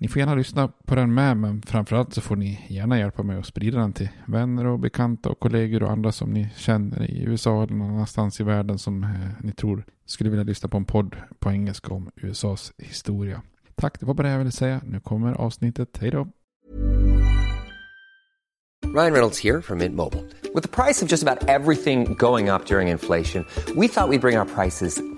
Ni får gärna lyssna på den med, men framförallt så får ni gärna hjälpa mig att sprida den till vänner och bekanta och kollegor och andra som ni känner i USA eller någon annanstans i världen som eh, ni tror skulle vilja lyssna på en podd på engelska om USAs historia. Tack, det var bara det jag ville säga. Nu kommer avsnittet. Hej då! Ryan Reynolds här från Mint Mobile. Med priset på nästan allt som går upp under inflationen, trodde vi att vi skulle bring våra priser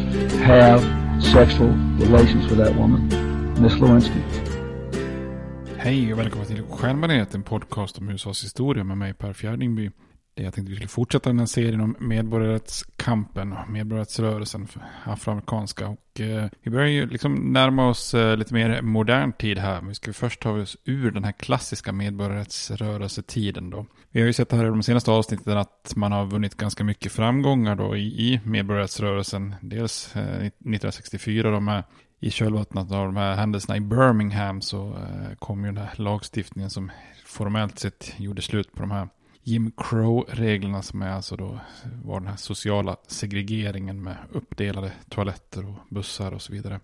have sexual relations with that woman, Miss Lewinsky. Hej och välkomna till Stjärnbaneret, en podcast om USAs historia med mig Per Fjärdingby. Jag tänkte vi skulle fortsätta den här serien om medborgarrättskampen och medborgarrättsrörelsen för afroamerikanska. Och eh, vi börjar ju liksom närma oss eh, lite mer modern tid här. Men vi ska först ta oss ur den här klassiska medborgarrättsrörelsetiden då. Vi har ju sett här i de senaste avsnitten att man har vunnit ganska mycket framgångar då i, i medborgarrättsrörelsen. Dels eh, 1964 då med i kölvattnet av de här händelserna i Birmingham så eh, kom ju den här lagstiftningen som formellt sett gjorde slut på de här Jim Crow-reglerna som är alltså då var den här sociala segregeringen med uppdelade toaletter och bussar och så vidare.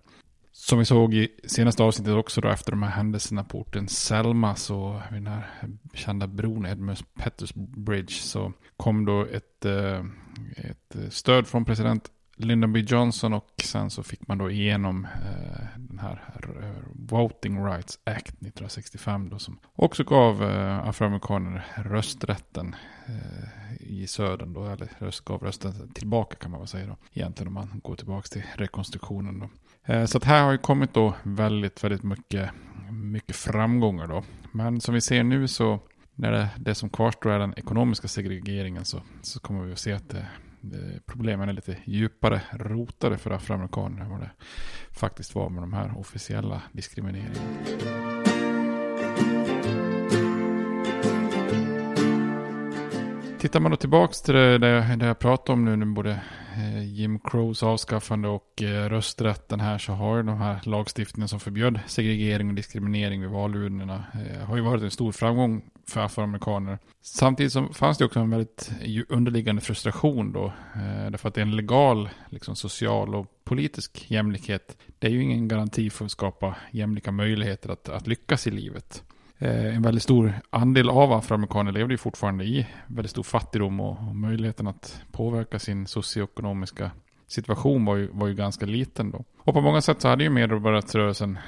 Som vi såg i senaste avsnittet också då efter de här händelserna på orten Selma så vid den här kända bron Edmund Pettus Bridge så kom då ett, eh, ett stöd från president Lyndon B Johnson och sen så fick man då igenom eh, den här eh, Voting Rights Act 1965 då som också gav eh, afroamerikaner rösträtten eh, i södern då, eller röst, gav rösten tillbaka kan man väl säga då, egentligen om man går tillbaka till rekonstruktionen då. Eh, så att här har ju kommit då väldigt, väldigt mycket, mycket framgångar då. Men som vi ser nu så när det, det som kvarstår är den ekonomiska segregeringen så, så kommer vi att se att det Eh, problemen är lite djupare rotade för afroamerikaner än vad det faktiskt var med de här officiella diskrimineringarna. Tittar man då tillbaks till det, det, jag pratade om nu, både Eh, Jim Crows avskaffande och eh, rösträtten här så har ju de här lagstiftningen som förbjöd segregering och diskriminering vid valurnorna eh, har ju varit en stor framgång för afroamerikaner. Samtidigt så fanns det också en väldigt underliggande frustration då. Därför att det är en legal, liksom social och politisk jämlikhet. Det är ju ingen garanti för att skapa jämlika möjligheter att, att lyckas i livet. Eh, en väldigt stor andel av afroamerikaner levde ju fortfarande i väldigt stor fattigdom och, och möjligheten att påverka sin socioekonomiska situation var ju, var ju ganska liten då. Och på många sätt så hade ju medborgarrättsrörelsen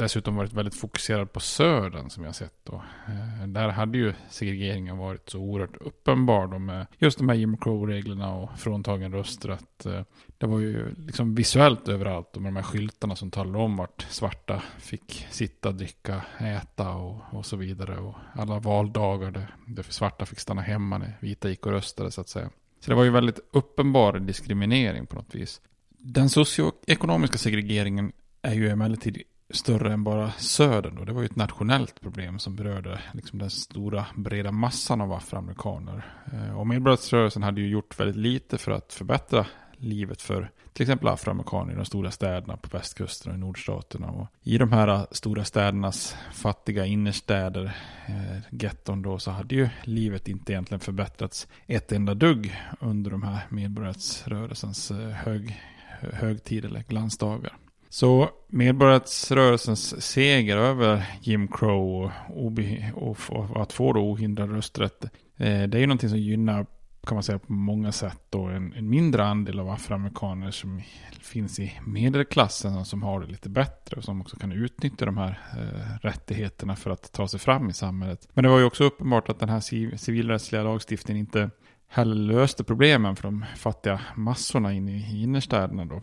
dessutom varit väldigt fokuserad på södern som jag sett då. Eh, där hade ju segregeringen varit så oerhört uppenbar då med just de här Jim Crow-reglerna och fråntagen rösträtt. Eh, det var ju liksom visuellt överallt och med de här skyltarna som talade om vart svarta fick sitta, dricka, äta och, och så vidare. Och alla valdagar där, där svarta fick stanna hemma när vita gick och röstade så att säga. Så det var ju väldigt uppenbar diskriminering på något vis. Den socioekonomiska segregeringen är ju emellertid större än bara södern. Det var ju ett nationellt problem som berörde liksom den stora breda massan av afroamerikaner. Eh, och medborgarrättsrörelsen hade ju gjort väldigt lite för att förbättra livet för till exempel afroamerikaner i de stora städerna på västkusten och i nordstaterna. Och I de här äh, stora städernas fattiga innerstäder, eh, getton då, så hade ju livet inte egentligen förbättrats ett enda dugg under de här medborgarrättsrörelsens äh, hög, högtid eller glansdagar. Så medborgarrättsrörelsens seger över Jim Crow och, och, och att få då ohindrad rösträtt, eh, det är ju någonting som gynnar kan man säga på många sätt då en, en mindre andel av afroamerikaner som finns i medelklassen som har det lite bättre och som också kan utnyttja de här eh, rättigheterna för att ta sig fram i samhället. Men det var ju också uppenbart att den här civilrättsliga lagstiftningen inte heller löste problemen för de fattiga massorna inne i innerstäderna då.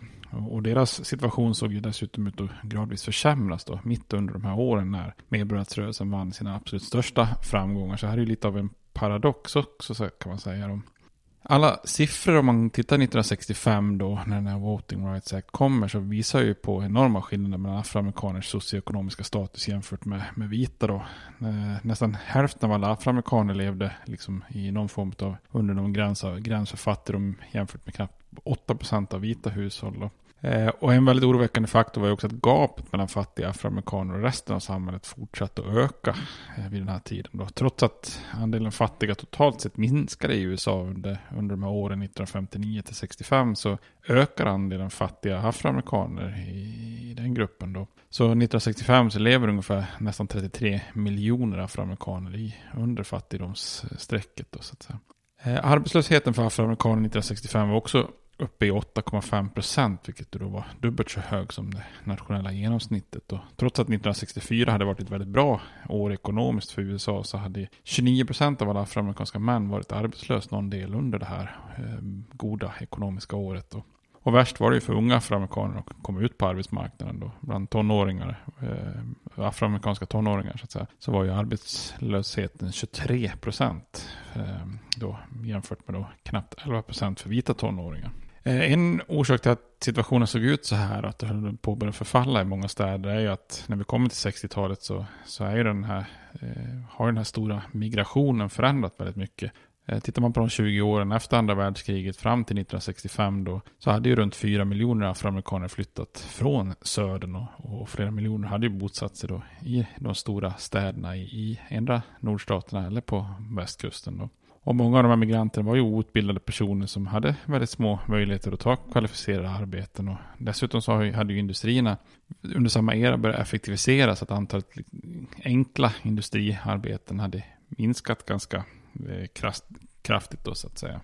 Och deras situation såg ju dessutom ut att gradvis försämras då, mitt under de här åren när medborgarrättsrörelsen vann sina absolut största framgångar. Så här är ju lite av en paradox också kan man säga. Alla siffror om man tittar 1965 då när den här Voting Rights Act kommer så visar ju på enorma skillnader mellan afroamerikaners socioekonomiska status jämfört med, med vita då. Eh, nästan hälften av alla afroamerikaner levde liksom i någon form av under någon gräns, av, gräns för fattigdom jämfört med knappt 8% av vita hushåll. Då. Eh, och en väldigt oroväckande faktor var ju också att gapet mellan fattiga afroamerikaner och resten av samhället fortsatte att öka eh, vid den här tiden. Då. Trots att andelen fattiga totalt sett minskade i USA under, under de här åren 1959 till 65 så ökar andelen fattiga afroamerikaner i, i den gruppen. Då. Så 1965 så lever ungefär nästan 33 miljoner afroamerikaner i, under fattigdomsstrecket. Då, så att säga. Eh, arbetslösheten för afroamerikaner 1965 var också uppe i 8,5 procent, vilket då var dubbelt så hög som det nationella genomsnittet. Och trots att 1964 hade varit ett väldigt bra år ekonomiskt för USA så hade 29 procent av alla afroamerikanska män varit arbetslösa någon del under det här eh, goda ekonomiska året. Och, och värst var det ju för unga afroamerikaner att komma ut på arbetsmarknaden då, bland tonåringar, eh, afroamerikanska tonåringar så att säga, så var ju arbetslösheten 23 procent eh, då jämfört med då knappt 11 procent för vita tonåringar. Eh, en orsak till att situationen såg ut så här, att det höll på att börja förfalla i många städer, är ju att när vi kommer till 60-talet så, så är den här, eh, har den här stora migrationen förändrat väldigt mycket. Eh, tittar man på de 20 åren efter andra världskriget fram till 1965 då, så hade ju runt 4 miljoner afroamerikaner flyttat från södern och, och flera miljoner hade ju bosatt sig då i de stora städerna i, i endera nordstaterna eller på västkusten. Då. Och många av de här migranterna var ju outbildade personer som hade väldigt små möjligheter att ta kvalificerade arbeten. Och dessutom så hade ju industrierna under samma era börjat effektivisera så att antalet enkla industriarbeten hade minskat ganska eh, kraftigt då så att säga.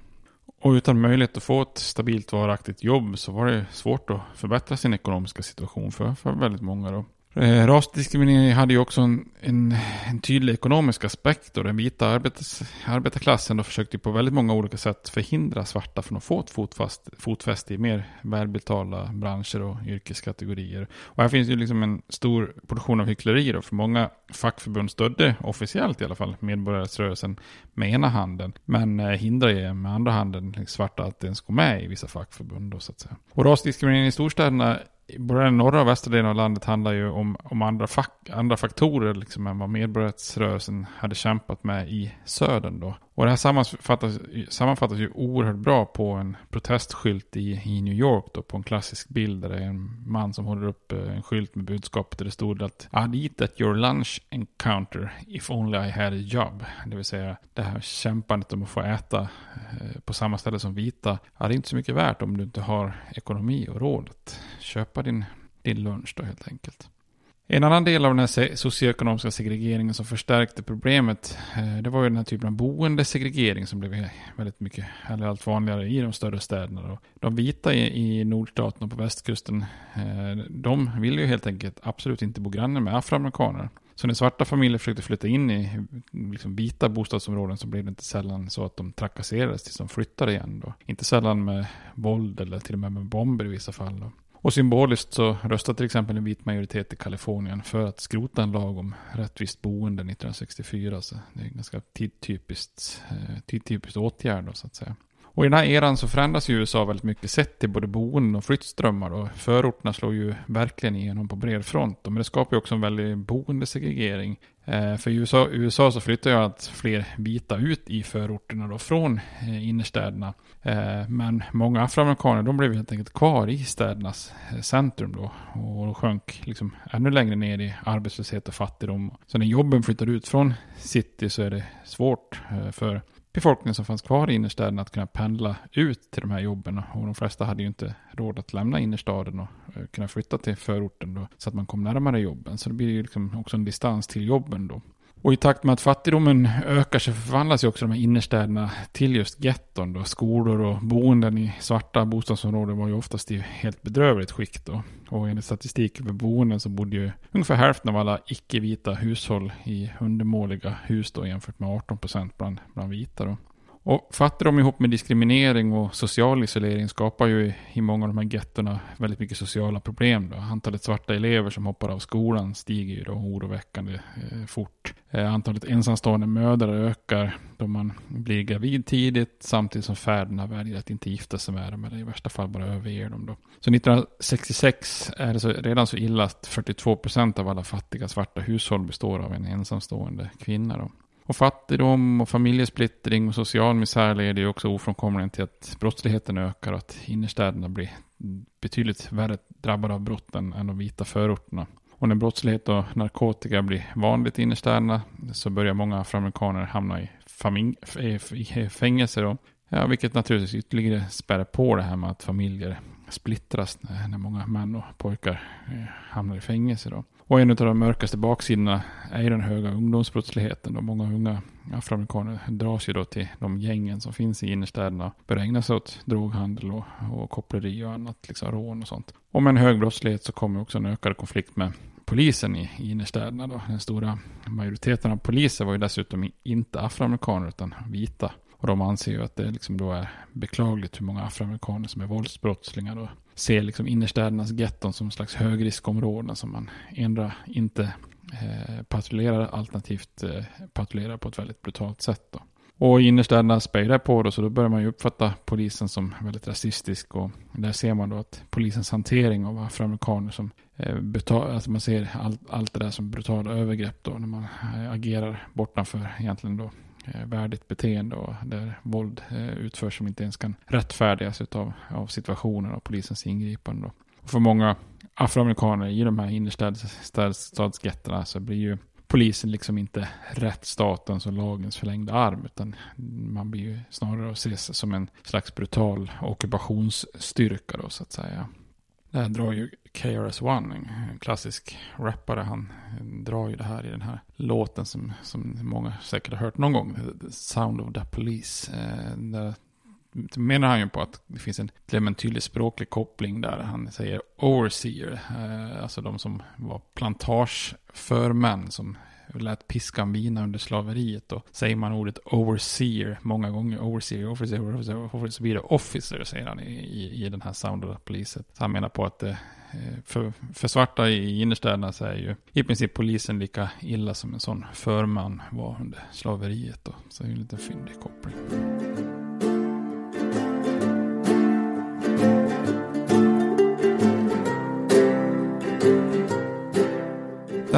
Och utan möjlighet att få ett stabilt varaktigt jobb så var det svårt att förbättra sin ekonomiska situation för, för väldigt många då. Eh, rasdiskriminering hade ju också en, en, en tydlig ekonomisk aspekt och den vita arbetars, arbetarklassen då försökte på väldigt många olika sätt förhindra svarta från att få ett fotfast, fotfäste i mer välbetalda branscher och yrkeskategorier. Och här finns ju liksom en stor portion av hyckleri då, för många fackförbund stödde officiellt i alla fall medborgarrättsrörelsen med ena handen, men eh, med andra handen svarta att ens gå med i vissa fackförbund då, så att säga. Och rasdiskriminering i storstäderna både den norra och västra delen av landet handlar ju om, om andra, fak, andra faktorer liksom än vad medborgarrättsrörelsen hade kämpat med i södern då. Och det här sammanfattas, sammanfattas ju oerhört bra på en protestskylt i, i New York då, på en klassisk bild där det är en man som håller upp eh, en skylt med budskapet där det stod att I'd eat at your lunch encounter if only I had a job. Det vill säga det här kämpandet om att få äta eh, på samma ställe som vita. Ja, det är inte så mycket värt om du inte har ekonomi och råd att köpa din, din lunch då helt enkelt. En annan del av den här socioekonomiska segregeringen som förstärkte problemet, eh, det var ju den här typen av boendesegregering som blev väldigt mycket, eller allt vanligare i de större städerna. De vita i nordstaterna på västkusten, eh, de ville ju helt enkelt absolut inte bo granne med afroamerikaner. Så när svarta familjer försökte flytta in i liksom vita bostadsområden så blev det inte sällan så att de trakasserades tills de flyttade igen. Då. Inte sällan med våld eller till och med med bomber i vissa fall. Då. Och symboliskt så röstade till exempel en vit majoritet i Kalifornien för att skrota en lag om rättvist boende 1964. Så det är en ganska tidtypiskt, eh, tidtypiskt åtgärd då, så att säga. Och i den här eran så förändras ju USA väldigt mycket sett till både boenden och flyttströmmar. Och förorterna slår ju verkligen igenom på bred front. Men det skapar ju också en väldig boendesegregering. Eh, för i USA, USA så flyttar ju allt fler vita ut i förorterna då från eh, innerstäderna. Eh, men många afroamerikaner de blev helt enkelt kvar i städernas centrum då. Och de sjönk liksom ännu längre ner i arbetslöshet och fattigdom. Så när jobben flyttar ut från city så är det svårt för befolkningen som fanns kvar i innerstäderna att kunna pendla ut till de här jobben. Och de flesta hade ju inte råd att lämna innerstaden och eh, kunna flytta till förorten då, så att man kom närmare jobben. Så det blir ju liksom också en distans till jobben då. Och i takt med att fattigdomen ökar så förvandlas ju också de här innerstäderna till just getton. Då. Skolor och boenden i svarta bostadsområden var ju oftast i helt bedrövligt skick. Då. Och enligt statistik över boenden så bodde ju ungefär hälften av alla icke-vita hushåll i undermåliga hus då, jämfört med 18 procent bland, bland vita. Då. Och fattigdom ihop med diskriminering och social isolering skapar ju i många av de här gettorna väldigt mycket sociala problem. Då. Antalet svarta elever som hoppar av skolan stiger ju då oroväckande eh, fort. Eh, antalet ensamstående mödrar ökar då man blir gravid tidigt samtidigt som fäderna väljer att inte gifta sig med dem eller i värsta fall bara överger dem. Då. Så 1966 är det så, redan så illa att 42 procent av alla fattiga svarta hushåll består av en ensamstående kvinna. Då. Och fattigdom och familjesplittring och social misär leder ju också ofrånkomligen till att brottsligheten ökar och att innerstäderna blir betydligt värre drabbade av brotten än de vita förorterna. Och när brottslighet och narkotika blir vanligt i innerstäderna så börjar många afroamerikaner hamna i, i fängelse då. Ja, vilket naturligtvis ytterligare spärrar på det här med att familjer splittras när många män och pojkar eh, hamnar i fängelse då. Och en av de mörkaste baksidorna är den höga ungdomsbrottsligheten. Och många unga afroamerikaner dras ju då till de gängen som finns i innerstäderna. Bör ägna sig åt droghandel och, och koppleri och annat, liksom rån och sånt. Och med en hög brottslighet så kommer också en ökad konflikt med polisen i, i innerstäderna. Då. Den stora majoriteten av poliser var ju dessutom inte afroamerikaner utan vita. Och de anser ju att det liksom då är beklagligt hur många afroamerikaner som är våldsbrottslingar och ser liksom innerstädernas getton som en slags högriskområden som man ändra inte eh, patrullerar alternativt eh, patrullerar på ett väldigt brutalt sätt. Då. Och i innerstäderna spär det på då, så då börjar man ju uppfatta polisen som väldigt rasistisk. Och där ser man då att polisens hantering av afroamerikaner som eh, betal, alltså man ser allt, allt det där som brutala övergrepp då när man eh, agerar bortanför egentligen då Eh, värdigt beteende och där våld eh, utförs som inte ens kan rättfärdigas av, av situationen och polisens ingripande. Och för många afroamerikaner i de här innerstadsgetterna så blir ju polisen liksom inte rättsstatens och lagens förlängda arm utan man blir ju snarare att ses som en slags brutal ockupationsstyrka då så att säga. Det här drar ju KRS-One, en klassisk rappare, han drar ju det här i den här låten som, som många säkert har hört någon gång, The Sound of the Police. Eh, där menar han ju på att det finns en, en tydlig språklig koppling där han säger overseer, eh, alltså de som var plantageförmän som lät piskan vina under slaveriet. Och säger man ordet overseer många gånger, overseer, officer, officer, officer så blir det officer, säger han i, i, i den här Sound of the Police. Så han menar på att det, Eh, för, för svarta i innerstäderna så är ju i princip polisen lika illa som en sån förman var under slaveriet. Då. Så det är ju en liten fyndig koppling.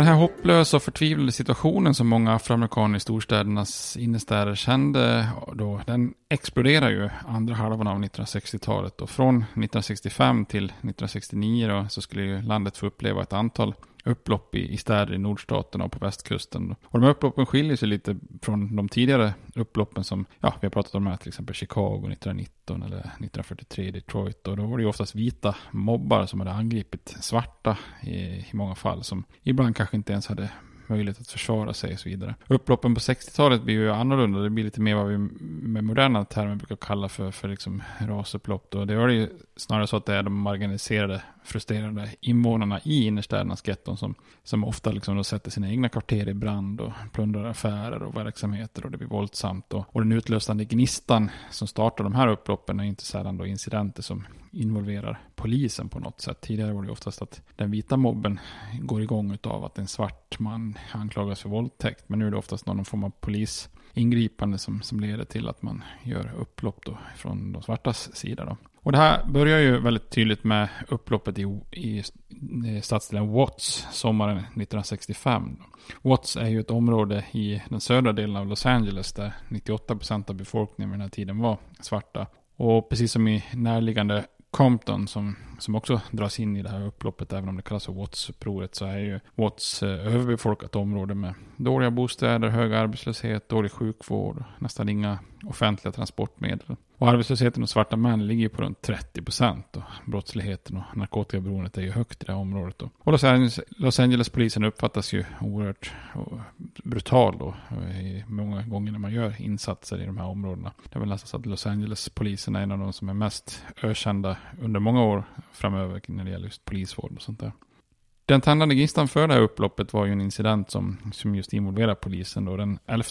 Den här hopplösa och förtvivlade situationen som många afroamerikaner i storstädernas innerstäder kände då, den exploderar ju andra halvan av 1960-talet. Och från 1965 till 1969 då, så skulle ju landet få uppleva ett antal upplopp i, i städer i nordstaterna och på västkusten. Och de här upploppen skiljer sig lite från de tidigare upploppen som, ja, vi har pratat om här, till exempel Chicago 1919 eller 1943 Detroit. Och då var det ju oftast vita mobbar som hade angripit svarta i, i många fall, som ibland kanske inte ens hade möjlighet att försvara sig och så vidare. Upploppen på 60-talet blir ju annorlunda. Det blir lite mer vad vi med moderna termer brukar kalla för, för liksom rasupplopp. Då. Det var ju snarare så att det är de marginaliserade, frustrerade invånarna i innerstädernas getton som, som ofta liksom då sätter sina egna kvarter i brand och plundrar affärer och verksamheter och det blir våldsamt. Och, och den utlösande gnistan som startar de här upploppen är inte sällan då incidenter som involverar polisen på något sätt. Tidigare var det oftast att den vita mobben går igång av att en svart man anklagas för våldtäkt. Men nu är det oftast någon form av polisingripande som, som leder till att man gör upplopp då från de svartas sida. Då. Och det här börjar ju väldigt tydligt med upploppet i, i eh, stadsdelen Watts sommaren 1965. Watts är ju ett område i den södra delen av Los Angeles där 98% av befolkningen vid den här tiden var svarta. Och precis som i närliggande Compton som, som också dras in i det här upploppet, även om det kallas för Watts-upproret, så är ju Watts eh, överbefolkat område med dåliga bostäder, hög arbetslöshet, dålig sjukvård, nästan inga offentliga transportmedel. Och arbetslösheten hos svarta män ligger på runt 30 procent. Brottsligheten och narkotikaberoendet är ju högt i det här området. Då. Och Los Angeles, Los Angeles-polisen uppfattas ju oerhört brutal då. Många gånger när man gör insatser i de här områdena. Det är väl nästan så att Los Angeles-polisen är en av de som är mest ökända under många år framöver när det gäller just polisvård och sånt där. Den tändande gnistan för det här upploppet var ju en incident som, som just involverade polisen. Då. Den 11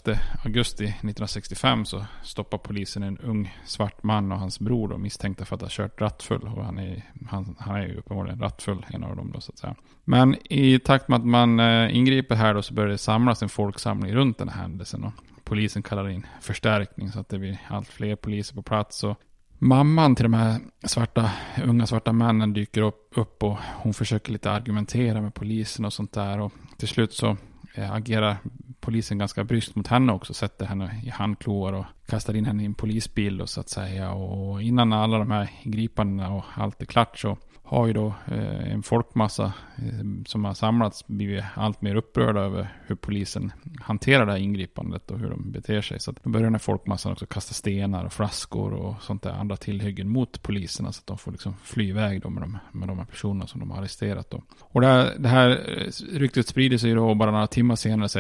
augusti 1965 så stoppar polisen en ung svart man och hans bror då, misstänkta för att ha kört rattfull. Och han är, han, han är ju uppenbarligen rattfull, en av dem då så att säga. Men i takt med att man eh, ingriper här då så börjar det samlas en folksamling runt den här händelsen. Då. Polisen kallar in förstärkning så att det blir allt fler poliser på plats. Och mamman till de här svarta, unga svarta männen dyker upp, upp och hon försöker lite argumentera med polisen och sånt där. Och till slut så eh, agerar polisen ganska bryskt mot henne också. Sätter henne i handklovar och kastar in henne i en polisbil och så att säga. Och innan alla de här gripandena och allt är klart så har ju då eh, en folkmassa eh, som har samlats blivit allt mer upprörda över hur polisen hanterar det här ingripandet och hur de beter sig. Så att då börjar den här folkmassan också kasta stenar och flaskor och sånt där andra tillhyggen mot poliserna så att de får liksom fly iväg då med, de, med de här personerna som de har arresterat. Då. Och det här, det här eh, ryktet sprider sig då och bara några timmar senare så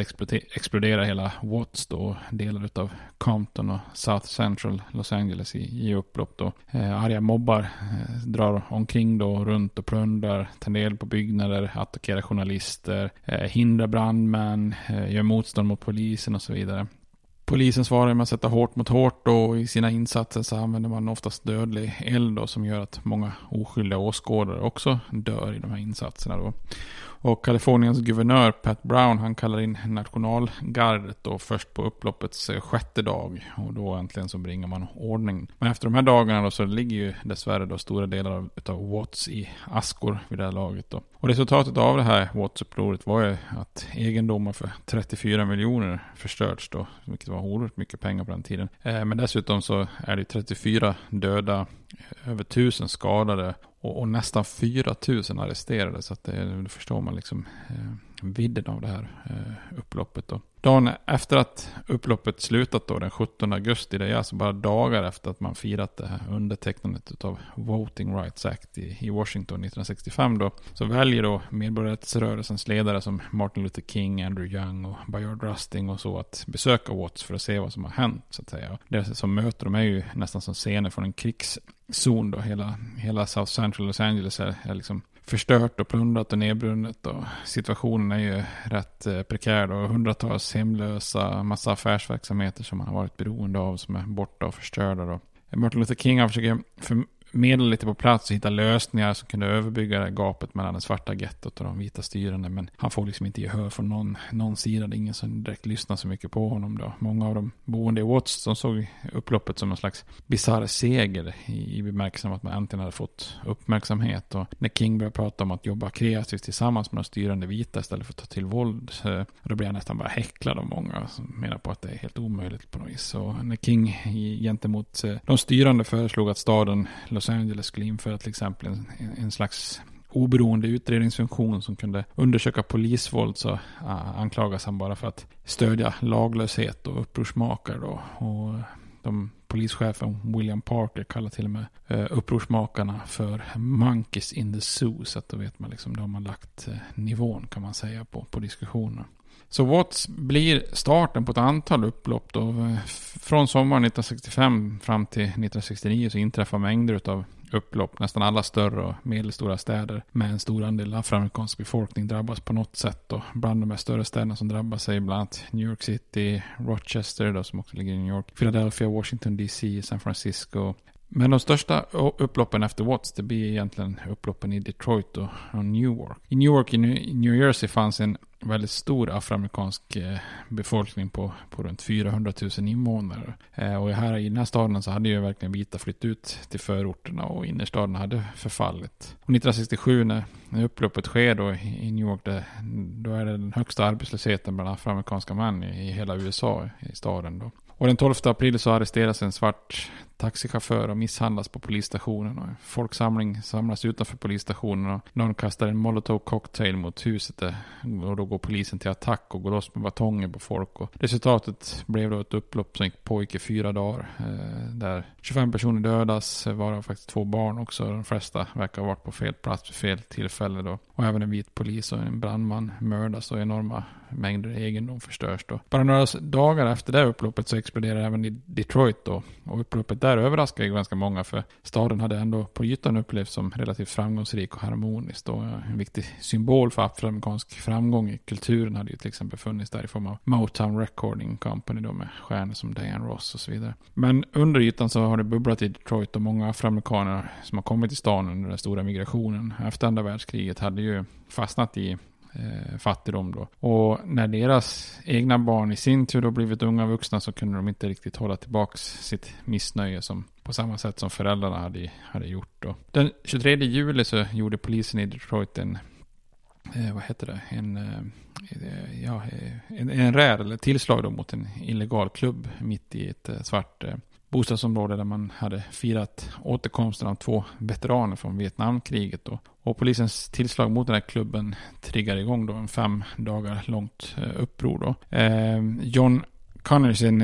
exploderar hela Watts då, delar av Compton och South Central Los Angeles i, i upplopp då. Eh, arga mobbar eh, drar omkring då runt och plundrar, tar eld på byggnader, attackerar journalister, eh, hindrar brandmän, eh, gör motstånd mot polisen och så vidare. Polisen svarar med att sätta hårt mot hårt och i sina insatser så använder man oftast dödlig eld då, som gör att många oskyldiga åskådare också dör i de här insatserna. Då. Och Kaliforniens guvernör Pat Brown han kallar in nationalgardet då först på upploppets eh, sjätte dag. Och då äntligen så bringar man ordning. Men efter de här dagarna då så ligger ju dessvärre då stora delar av, av Watts i askor vid det här laget då. Och resultatet av det här Watts-upproret var ju att egendomar för 34 miljoner förstörts då. Vilket var oerhört mycket pengar på den tiden. Eh, men dessutom så är det 34 döda, eh, över 1000 skadade och, och nästan 4 000 arresterade. Så att det, då förstår man liksom eh, vidden av det här eh, upploppet. Då. Dagen efter att upploppet slutat då, den 17 augusti, det är alltså bara dagar efter att man firat det här undertecknandet av Voting Rights Act i, i Washington 1965 då, så väljer då medborgarrättsrörelsens ledare som Martin Luther King, Andrew Young och Bayard Rusting och så att besöka Watts för att se vad som har hänt så att säga. Det som möter dem är ju nästan som scener från en krigs zon då, hela, hela South Central Los Angeles är, är liksom förstört och plundrat och nedbrunnet. Och situationen är ju rätt eh, prekär. Och hundratals hemlösa, massa affärsverksamheter som man har varit beroende av som är borta och förstörda. Då. Martin Luther King han försöker medel lite på plats och hitta lösningar som kunde överbygga det gapet mellan det svarta gettot och de vita styrande. Men han får liksom inte gehör från någon, någon sida. Det är ingen som direkt lyssnar så mycket på honom då. Många av de boende i Watts som såg upploppet som en slags bisarr seger i, i bemärkelsen att man äntligen hade fått uppmärksamhet. Och när King började prata om att jobba kreativt tillsammans med de styrande vita istället för att ta till våld. Då blev han nästan bara häcklad av många som menar på att det är helt omöjligt på något vis. Och när King gentemot eh, de styrande föreslog att staden Los Angeles skulle införa till exempel en, en slags oberoende utredningsfunktion som kunde undersöka polisvåld så ah, anklagas han bara för att stödja laglöshet och upprorsmakare då. Och de polischefen William Parker kallar till och med eh, upprorsmakarna för monkeys in the zoo. Så att då vet man liksom, då har man lagt eh, nivån kan man säga på, på diskussionen. Så Watts blir starten på ett antal upplopp då. Från sommaren 1965 fram till 1969 så inträffar mängder av upplopp. Nästan alla större och medelstora städer med en stor andel afroamerikansk befolkning drabbas på något sätt. Då. bland de här större städerna som drabbas är bland annat New York City, Rochester då, som också ligger i New York, Philadelphia, Washington DC, San Francisco. Men de största upploppen efter Watts, det blir egentligen upploppen i Detroit och Newark. I Newark i New Jersey fanns en väldigt stor afroamerikansk eh, befolkning på, på runt 400 000 invånare. Eh, och här i den här staden så hade ju verkligen vita flytt ut till förorterna och innerstaden hade förfallit. Och 1967 när, när upploppet sker då i New York, det, då är det den högsta arbetslösheten bland afroamerikanska män i, i hela USA i staden då. Och den 12 april så arresteras en svart taxichaufförer och misshandlas på polisstationen. Och folksamling samlas utanför polisstationen och någon kastar en molotov cocktail mot huset. Där, och då går polisen till attack och går loss med batonger på folk. Och resultatet blev då ett upplopp som gick pågick i fyra dagar. Eh, där 25 personer dödas, varav faktiskt två barn också. De flesta verkar ha varit på fel plats vid fel tillfälle då. Och även en vit polis och en brandman mördas och enorma mängder egendom förstörs då. Bara några dagar efter det upploppet så exploderar även i Detroit då. Och upploppet där överraskade ju ganska många för staden hade ändå på ytan upplevts som relativt framgångsrik och harmonisk. Och eh, en viktig symbol för afroamerikansk framgång i kulturen hade ju till exempel funnits där i form av Motown Recording Company då med stjärnor som Diane Ross och så vidare. Men under ytan så har det bubblat i Detroit och många afroamerikaner som har kommit till stan under den stora migrationen efter andra världskriget hade ju fastnat i eh, fattigdom då. Och när deras egna barn i sin tur då blivit unga vuxna så kunde de inte riktigt hålla tillbaka sitt missnöje som på samma sätt som föräldrarna hade, hade gjort då. Den 23 juli så gjorde polisen i Detroit en eh, vad heter det, en, eh, ja, eh, en, en rär eller tillslag då mot en illegal klubb mitt i ett eh, svart eh, bostadsområde där man hade firat återkomsten av två veteraner från Vietnamkriget. Då. Och polisens tillslag mot den här klubben triggar igång då en fem dagar långt eh, uppror. Då. Eh, John Connors, en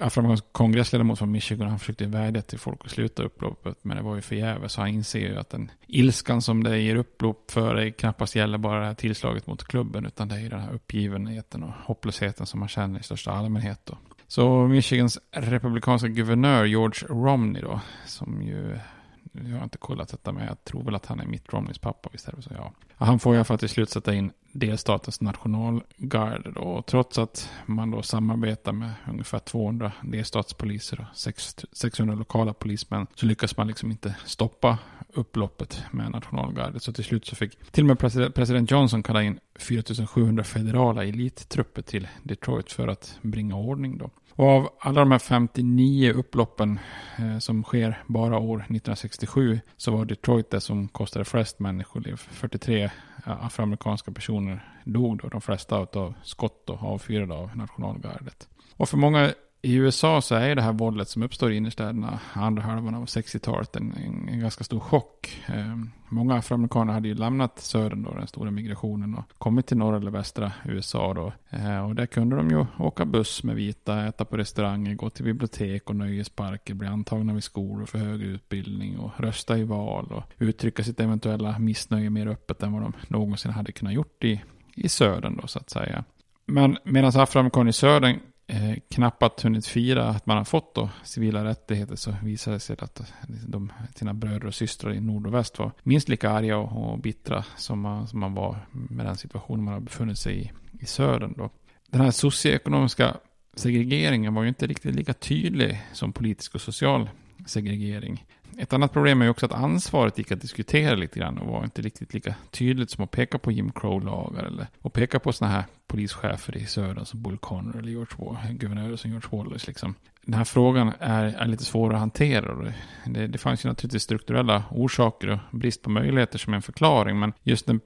afroamerikansk kongressledamot från Michigan, han försökte vädja till folk att sluta upploppet, men det var ju förgäves. Han inser ju att den ilskan som det ger upplopp för det knappast gäller bara det här tillslaget mot klubben, utan det är ju den här uppgivenheten och hopplösheten som man känner i största allmänhet. Då. Så Michigans republikanska guvernör George Romney då, som ju, jag har inte kollat detta men jag tror väl att han är Mitt Romneys pappa, visst är det så? Ja. Han får i alla fall till slut sätta in delstatens nationalgarde då. Och trots att man då samarbetar med ungefär 200 delstatspoliser och 600 lokala polismän så lyckas man liksom inte stoppa upploppet med nationalgardet. Så till slut så fick till och med president Johnson kalla in 4700 federala elittrupper till Detroit för att bringa ordning då. Och av alla de här 59 upploppen eh, som sker bara år 1967 så var Detroit det som kostade flest människoliv. 43 afroamerikanska personer dog då, de flesta av skott och avfyrade av nationalgardet. Och för många i USA så är det här våldet som uppstår i innerstäderna andra halvan av 60-talet en, en, en, ganska stor chock. Eh, många afroamerikaner hade ju lämnat södern då, den stora migrationen och kommit till norra eller västra USA då. Eh, och där kunde de ju åka buss med vita, äta på restauranger, gå till bibliotek och nöjesparker, bli antagna vid skolor för högre utbildning och rösta i val och uttrycka sitt eventuella missnöje mer öppet än vad de någonsin hade kunnat gjort i, i södern då så att säga. Men medan afroamerikaner i södern eh, knappt hunnit fira att man har fått då civila rättigheter så visade det sig att de, sina bröder och systrar i nord och väst var minst lika arga och, och bittra som man, som man var med den situation man har befunnit sig i i södern. Då. Den här socioekonomiska segregeringen var ju inte riktigt lika tydlig som politisk och social segregering. Ett annat problem är också att ansvaret gick att diskutera lite grann och var inte riktigt lika tydligt som att peka på Jim Crow-lagar eller att peka på sådana här polischefer i södern som Bull Connor eller George Wall, guvernörer som George Wallace. Liksom. Den här frågan är, är lite svår att hantera. och det, det fanns ju naturligtvis strukturella orsaker och brist på möjligheter som en förklaring. Men just när,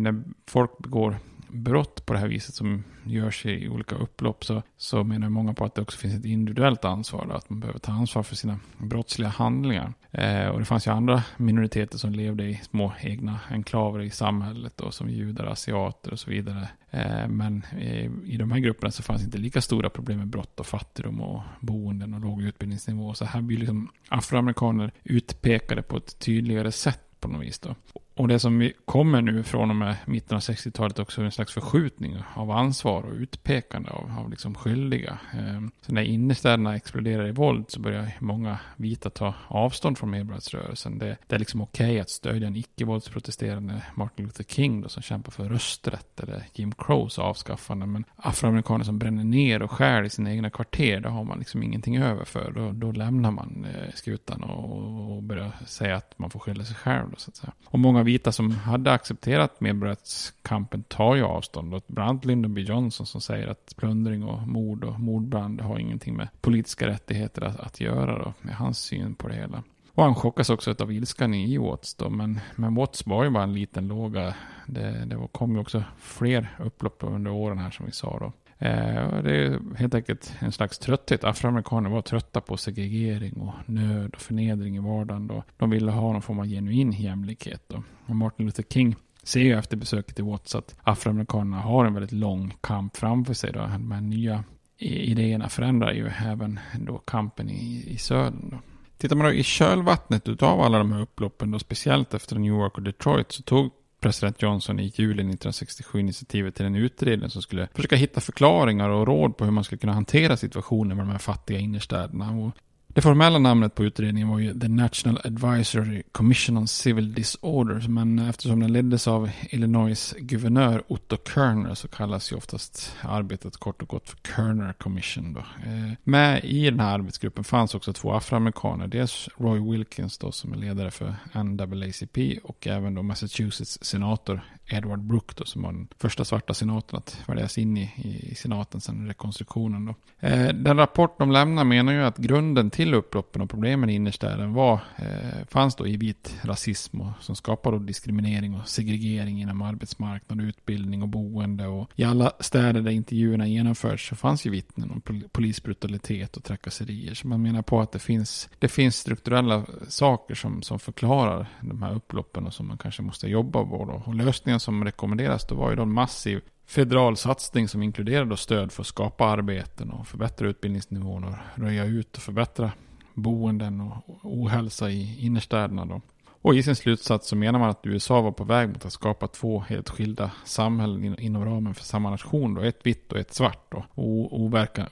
när folk begår brott på det här viset som görs i olika upplopp så, så menar många på att det också finns ett individuellt ansvar. Då, att man behöver ta ansvar för sina brottsliga handlingar. Eh, och det fanns ju andra minoriteter som levde i små egna enklaver i samhället då, som judar, asiater och så vidare. Eh, men eh, i de här grupperna så fanns inte lika stora problem med brott och fattigdom och boenden och låg utbildningsnivå. Så här blir liksom afroamerikaner utpekade på ett tydligare sätt på något vis. Då. Och det som kommer nu från och med mitten av 60-talet också en slags förskjutning av ansvar och utpekande av, av liksom skyldiga. Ehm, så när innerstäderna exploderar i våld så börjar många vita ta avstånd från medborgarrättsrörelsen. Det, det är liksom okej okay att stödja en icke-våldsprotesterande Martin Luther King då, som kämpar för rösträtt eller Jim Crows avskaffande. Men afroamerikaner som bränner ner och skär i sina egna kvarter, det har man liksom ingenting över för. Då, då lämnar man eh, skutan och, och börjar säga att man får skylla sig själv. Då, så att säga. Och många vita som hade accepterat medborgarrättskampen tar ju avstånd. Och bland annat Lyndon B. Johnson som säger att plundring och mord och mordbrand har ingenting med politiska rättigheter att, att göra då, med hans syn på det hela. Och han chockas också av ilskan i Watts då, men, men Watts var ju bara en liten låga. Det, det kom ju också fler upplopp under åren här som vi sa då. Eh, det är helt enkelt en slags trötthet. Afroamerikaner var trötta på segregering och nöd och förnedring i vardagen. Då. De ville ha någon form av genuin jämlikhet. Då. Och Martin Luther King ser ju efter besöket i Watts att afroamerikanerna har en väldigt lång kamp framför sig. Då. De här nya idéerna förändrar ju även då kampen i, i södern. Då. Tittar man då i kölvattnet av alla de här upploppen, då, speciellt efter New York och Detroit, så tog president Johnson i juli 1967 initiativet till en utredning som skulle försöka hitta förklaringar och råd på hur man skulle kunna hantera situationen med de här fattiga innerstäderna. Och det formella namnet på utredningen var ju The National Advisory Commission on Civil Disorders, men eftersom den leddes av Illinois guvernör Otto Kerner så kallas ju oftast arbetet kort och gott för Kerner Commission. Då. Eh, med i den här arbetsgruppen fanns också två afroamerikaner, dels Roy Wilkins då som är ledare för NAACP och även då Massachusetts senator Edward Brooke då, som var den första svarta senatorn att väljas in i, i senaten sedan rekonstruktionen. Då. Eh, den rapport de lämnar menar ju att grunden till upploppen och problemen i innerstäden var, eh, fanns då i vit rasism och, som skapade diskriminering och segregering inom arbetsmarknad, utbildning och boende. Och I alla städer där intervjuerna genomförts så fanns ju vittnen om polisbrutalitet och trakasserier. Så man menar på att det finns, det finns strukturella saker som, som förklarar de här upploppen och som man kanske måste jobba på. Och lösningen lösningen som rekommenderas då var ju då en massiv federal satsning som inkluderade stöd för att skapa arbeten och förbättra utbildningsnivån och röja ut och förbättra boenden och ohälsa i innerstäderna. Då. Och i sin slutsats så menar man att USA var på väg mot att skapa två helt skilda samhällen inom ramen för samma nation. Då. Ett vitt och ett svart. Då. Och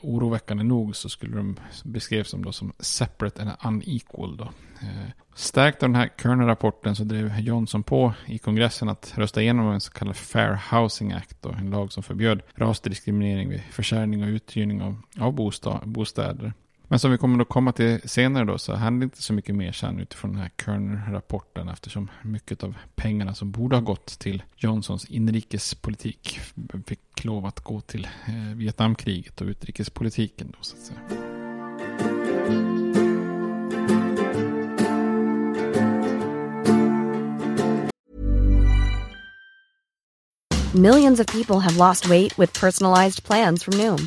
oroväckande nog så skulle de beskrevs de då som separate and unequal. Då. Eh, stärkt av den här Kerner-rapporten så drev Johnson på i kongressen att rösta igenom en så kallad Fair Housing Act, då, en lag som förbjöd rasdiskriminering vid försäljning och uthyrning av, av bostad, bostäder. Men som vi kommer att komma till senare då så det inte så mycket mer sen utifrån den här Kerner-rapporten eftersom mycket av pengarna som borde ha gått till Johnsons inrikespolitik fick lov att gå till eh, Vietnamkriget och utrikespolitiken då så att säga. Millions of people have lost weight with personalized plans from Noom.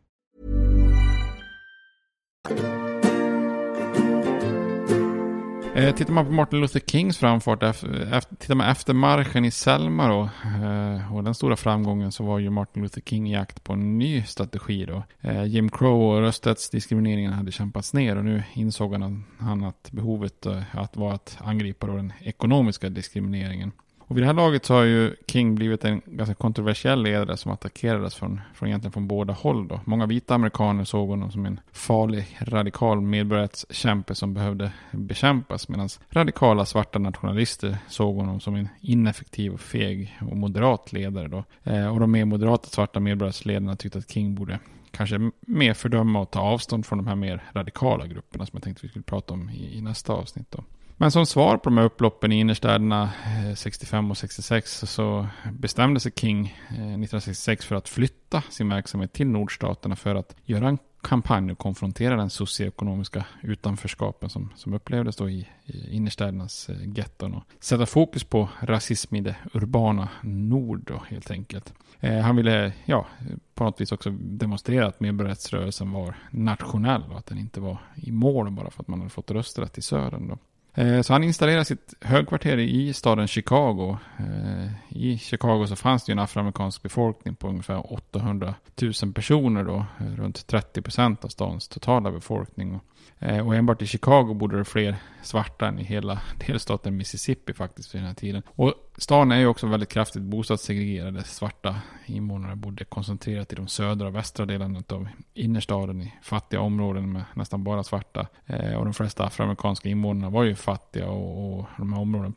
Eh, tittar man på Martin Luther Kings framfart, efter, tittar man efter marschen i Selma då, eh, och den stora framgången så var ju Martin Luther King i jakt på en ny strategi då. Eh, Jim Crow och rösträttsdiskrimineringen hade kämpats ner och nu insåg han, han att behovet eh, att var att angripa då den ekonomiska diskrimineringen. Och vid det här laget så har ju King blivit en ganska kontroversiell ledare som attackerades från, från egentligen från båda håll. Då. Många vita amerikaner såg honom som en farlig, radikal medborgarrättskämpe som behövde bekämpas. Medan radikala svarta nationalister såg honom som en ineffektiv, och feg och moderat ledare. Då. Eh, och de mer moderata svarta medborgarrättsledarna tyckte att King borde kanske mer fördöma och ta avstånd från de här mer radikala grupperna som jag tänkte vi skulle prata om i, i nästa avsnitt. Då. Men som svar på de här upploppen i innerstäderna eh, 65 och 66 så bestämde sig King eh, 1966 för att flytta sin verksamhet till nordstaterna för att göra en kampanj och konfrontera den socioekonomiska utanförskapen som, som upplevdes då i, i innerstädernas eh, getton och sätta fokus på rasism i det urbana nord då helt enkelt. Eh, han ville ja, på något vis också demonstrera att medborgarrättsrörelsen var nationell och att den inte var i mål bara för att man hade fått rösträtt i södern då. Eh, så han installerade sitt högkvarter i staden Chicago. Eh, I Chicago så fanns det ju en afroamerikansk befolkning på ungefär 800 000 personer då. Eh, runt 30 procent av stadens totala befolkning. Eh, och enbart i Chicago bodde det fler svarta än i hela delstaten Mississippi faktiskt vid den här tiden. Och stan är ju också väldigt kraftigt bostadssegregerade. Svarta invånare bodde koncentrerat i de södra och västra delarna av innerstaden i fattiga områden med nästan bara svarta. Eh, och de flesta afroamerikanska invånarna var ju fattiga och, och de här områdena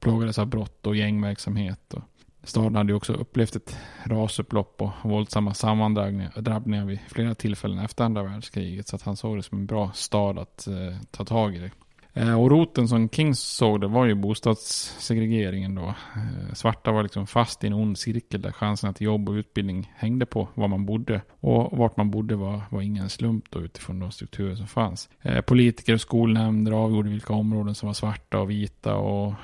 plågades av brott och gängverksamhet. Och Staden hade ju också upplevt ett rasupplopp och våldsamma sammandrabbningar vid flera tillfällen efter andra världskriget. Så att han såg det som en bra stad att eh, ta tag i det. Eh, och roten som Kings såg det var ju bostadssegregeringen då. Eh, svarta var liksom fast i en ond cirkel där chanserna till jobb och utbildning hängde på var man bodde. Och vart man bodde var, var ingen slump då utifrån de strukturer som fanns. Eh, politiker och skolnämnder avgjorde vilka områden som var svarta och vita och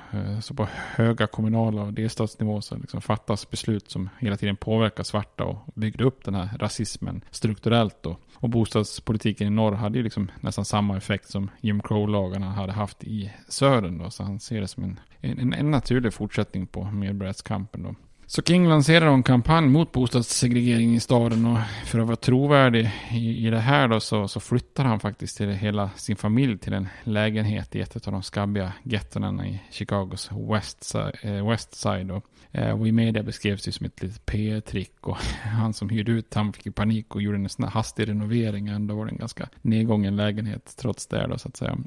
så på höga kommunala och delstatsnivå så liksom fattas beslut som hela tiden påverkar svarta och byggde upp den här rasismen strukturellt då. Och bostadspolitiken i norr hade ju liksom nästan samma effekt som Jim Crow-lagarna hade haft i södern då. Så han ser det som en, en, en naturlig fortsättning på medborgarrättskampen då. Så King lanserade en kampanj mot bostadssegregering i staden och för att vara trovärdig i, i det här då så, så flyttar han faktiskt till hela sin familj till en lägenhet i ett av de skabbiga gettonerna i Chicagos West, eh, West Side. Då. Eh, och i media beskrevs det som ett litet PR-trick och han som hyrde ut han fick panik och gjorde en sån hastig renovering. Ändå var det en ganska nedgången lägenhet trots det då så att säga.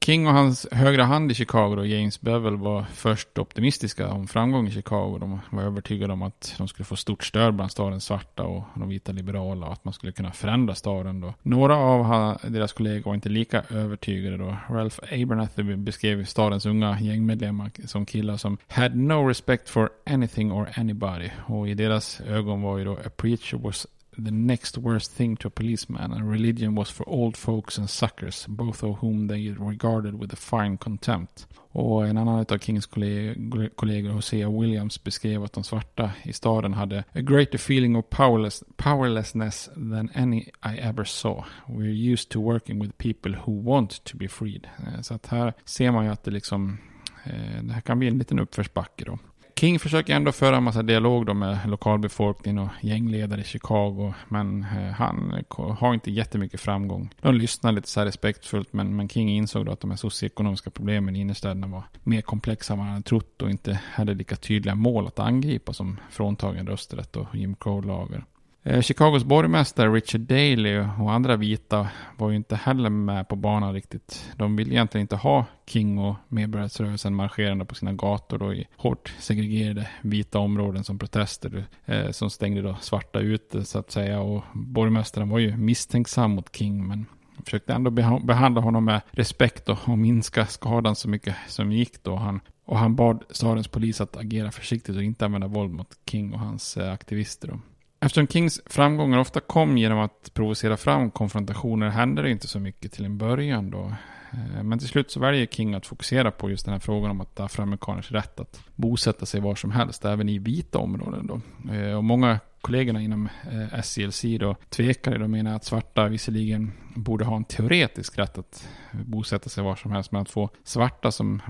King och hans högra hand i Chicago, då, James Bevel, var först optimistiska om framgång i Chicago. De var övertygade om att de skulle få stort stöd bland stadens svarta och de vita liberala och att man skulle kunna förändra staden. Då. Några av deras kollegor var inte lika övertygade. Då. Ralph Abernathy beskrev stadens unga gängmedlemmar som killar som had no respect for anything or anybody. Och i deras ögon var ju då a preacher was the next worst thing to a policeman, and religion was for old folks and suckers, both of whom they regarded with a fine contempt. Och en annan av Kings kollegor, kollegor, Hosea Williams, beskrev att de svarta i staden hade a greater feeling of powerless, powerlessness than any I ever saw. We're used to working with people who want to be freed. Eh, så att här ser man ju att det liksom, eh, det här kan bli en liten uppförsbacke då. King försöker ändå föra en massa dialog då med lokalbefolkningen och gängledare i Chicago. Men eh, han har inte jättemycket framgång. De lyssnar lite så här respektfullt men, men King insåg då att de här socioekonomiska problemen i innerstäderna var mer komplexa än vad han hade trott och inte hade lika tydliga mål att angripa som fråntagen rösträtt och Jim Crow-lagar. Eh, Chicagos borgmästare Richard Daley och andra vita var ju inte heller med på banan riktigt. De ville egentligen inte ha King och medborgarrättsrörelsen marscherande på sina gator då i hårt segregerade vita områden som protester eh, som stängde då svarta ute så att säga. Och borgmästaren var ju misstänksam mot King men försökte ändå behandla honom med respekt och, och minska skadan så mycket som gick då. Han, och han bad stadens polis att agera försiktigt och inte använda våld mot King och hans eh, aktivister. Eftersom Kings framgångar ofta kom genom att provocera fram konfrontationer hände det inte så mycket till en början då. Eh, men till slut så väljer King att fokusera på just den här frågan om att afroamerikaners rätt att bosätta sig var som helst, även i vita områden. Då. Eh, och många kollegorna inom eh, SCLC då tvekade och menar att svarta visserligen borde ha en teoretisk rätt att bosätta sig var som helst, men att få svarta som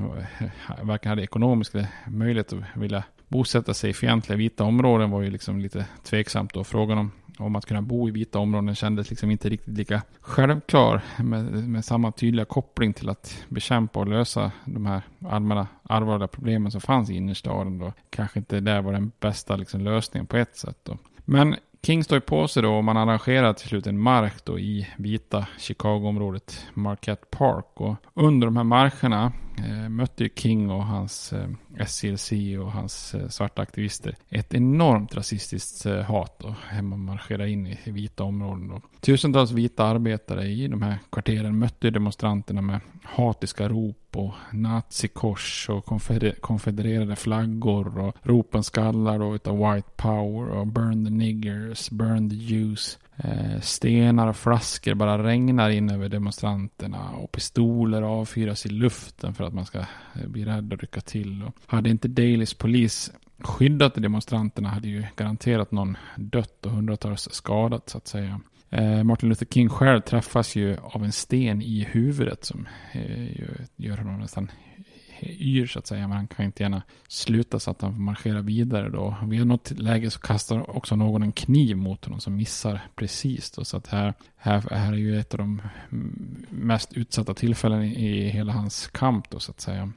varken hade ekonomisk möjlighet att vilja bosätta sig i fientliga vita områden var ju liksom lite tveksamt då. Frågan om om att kunna bo i vita områden kändes liksom inte riktigt lika självklar med, med samma tydliga koppling till att bekämpa och lösa de här allmänna allvarliga problemen som fanns i innerstaden. Då. Kanske inte där var den bästa liksom, lösningen på ett sätt. Då. Men King står ju på sig då och man arrangerar till slut en mark då i vita Chicago-området Marquette Park. Och under de här marscherna Eh, mötte ju King och hans eh, SCLC och hans eh, svarta aktivister ett enormt rasistiskt eh, hat och hemma marschera in i, vita områden. Och Tusentals vita arbetare i de här kvarteren mötte demonstranterna med hatiska rop och nazikors och konfedererade flaggor och ropen skallar då utav white power och burn the niggers, burn the Jews. Eh, stenar och flaskor bara regnar in över demonstranterna och pistoler avfyras i luften för att man ska eh, bli rädd och rycka till. Och hade inte Dailys polis skyddat demonstranterna hade ju garanterat någon dött och hundratals skadat så att säga. Eh, Martin Luther King själv träffas ju av en sten i huvudet som gör honom nästan yr så att säga. Men han kan inte gärna sluta så att han får marschera vidare då. Vid något läge så kastar också någon en kniv mot honom som missar precis då. Så att här, här, här är ju ett av de mest utsatta tillfällen i hela hans kamp då så att säga.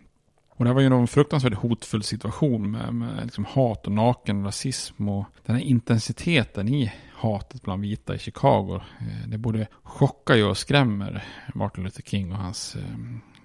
Och det var ju en fruktansvärt hotfull situation med, med liksom hat och naken rasism och den här intensiteten i hatet bland vita i Chicago. Eh, det både chockar ju och skrämmer Martin Luther King och hans eh,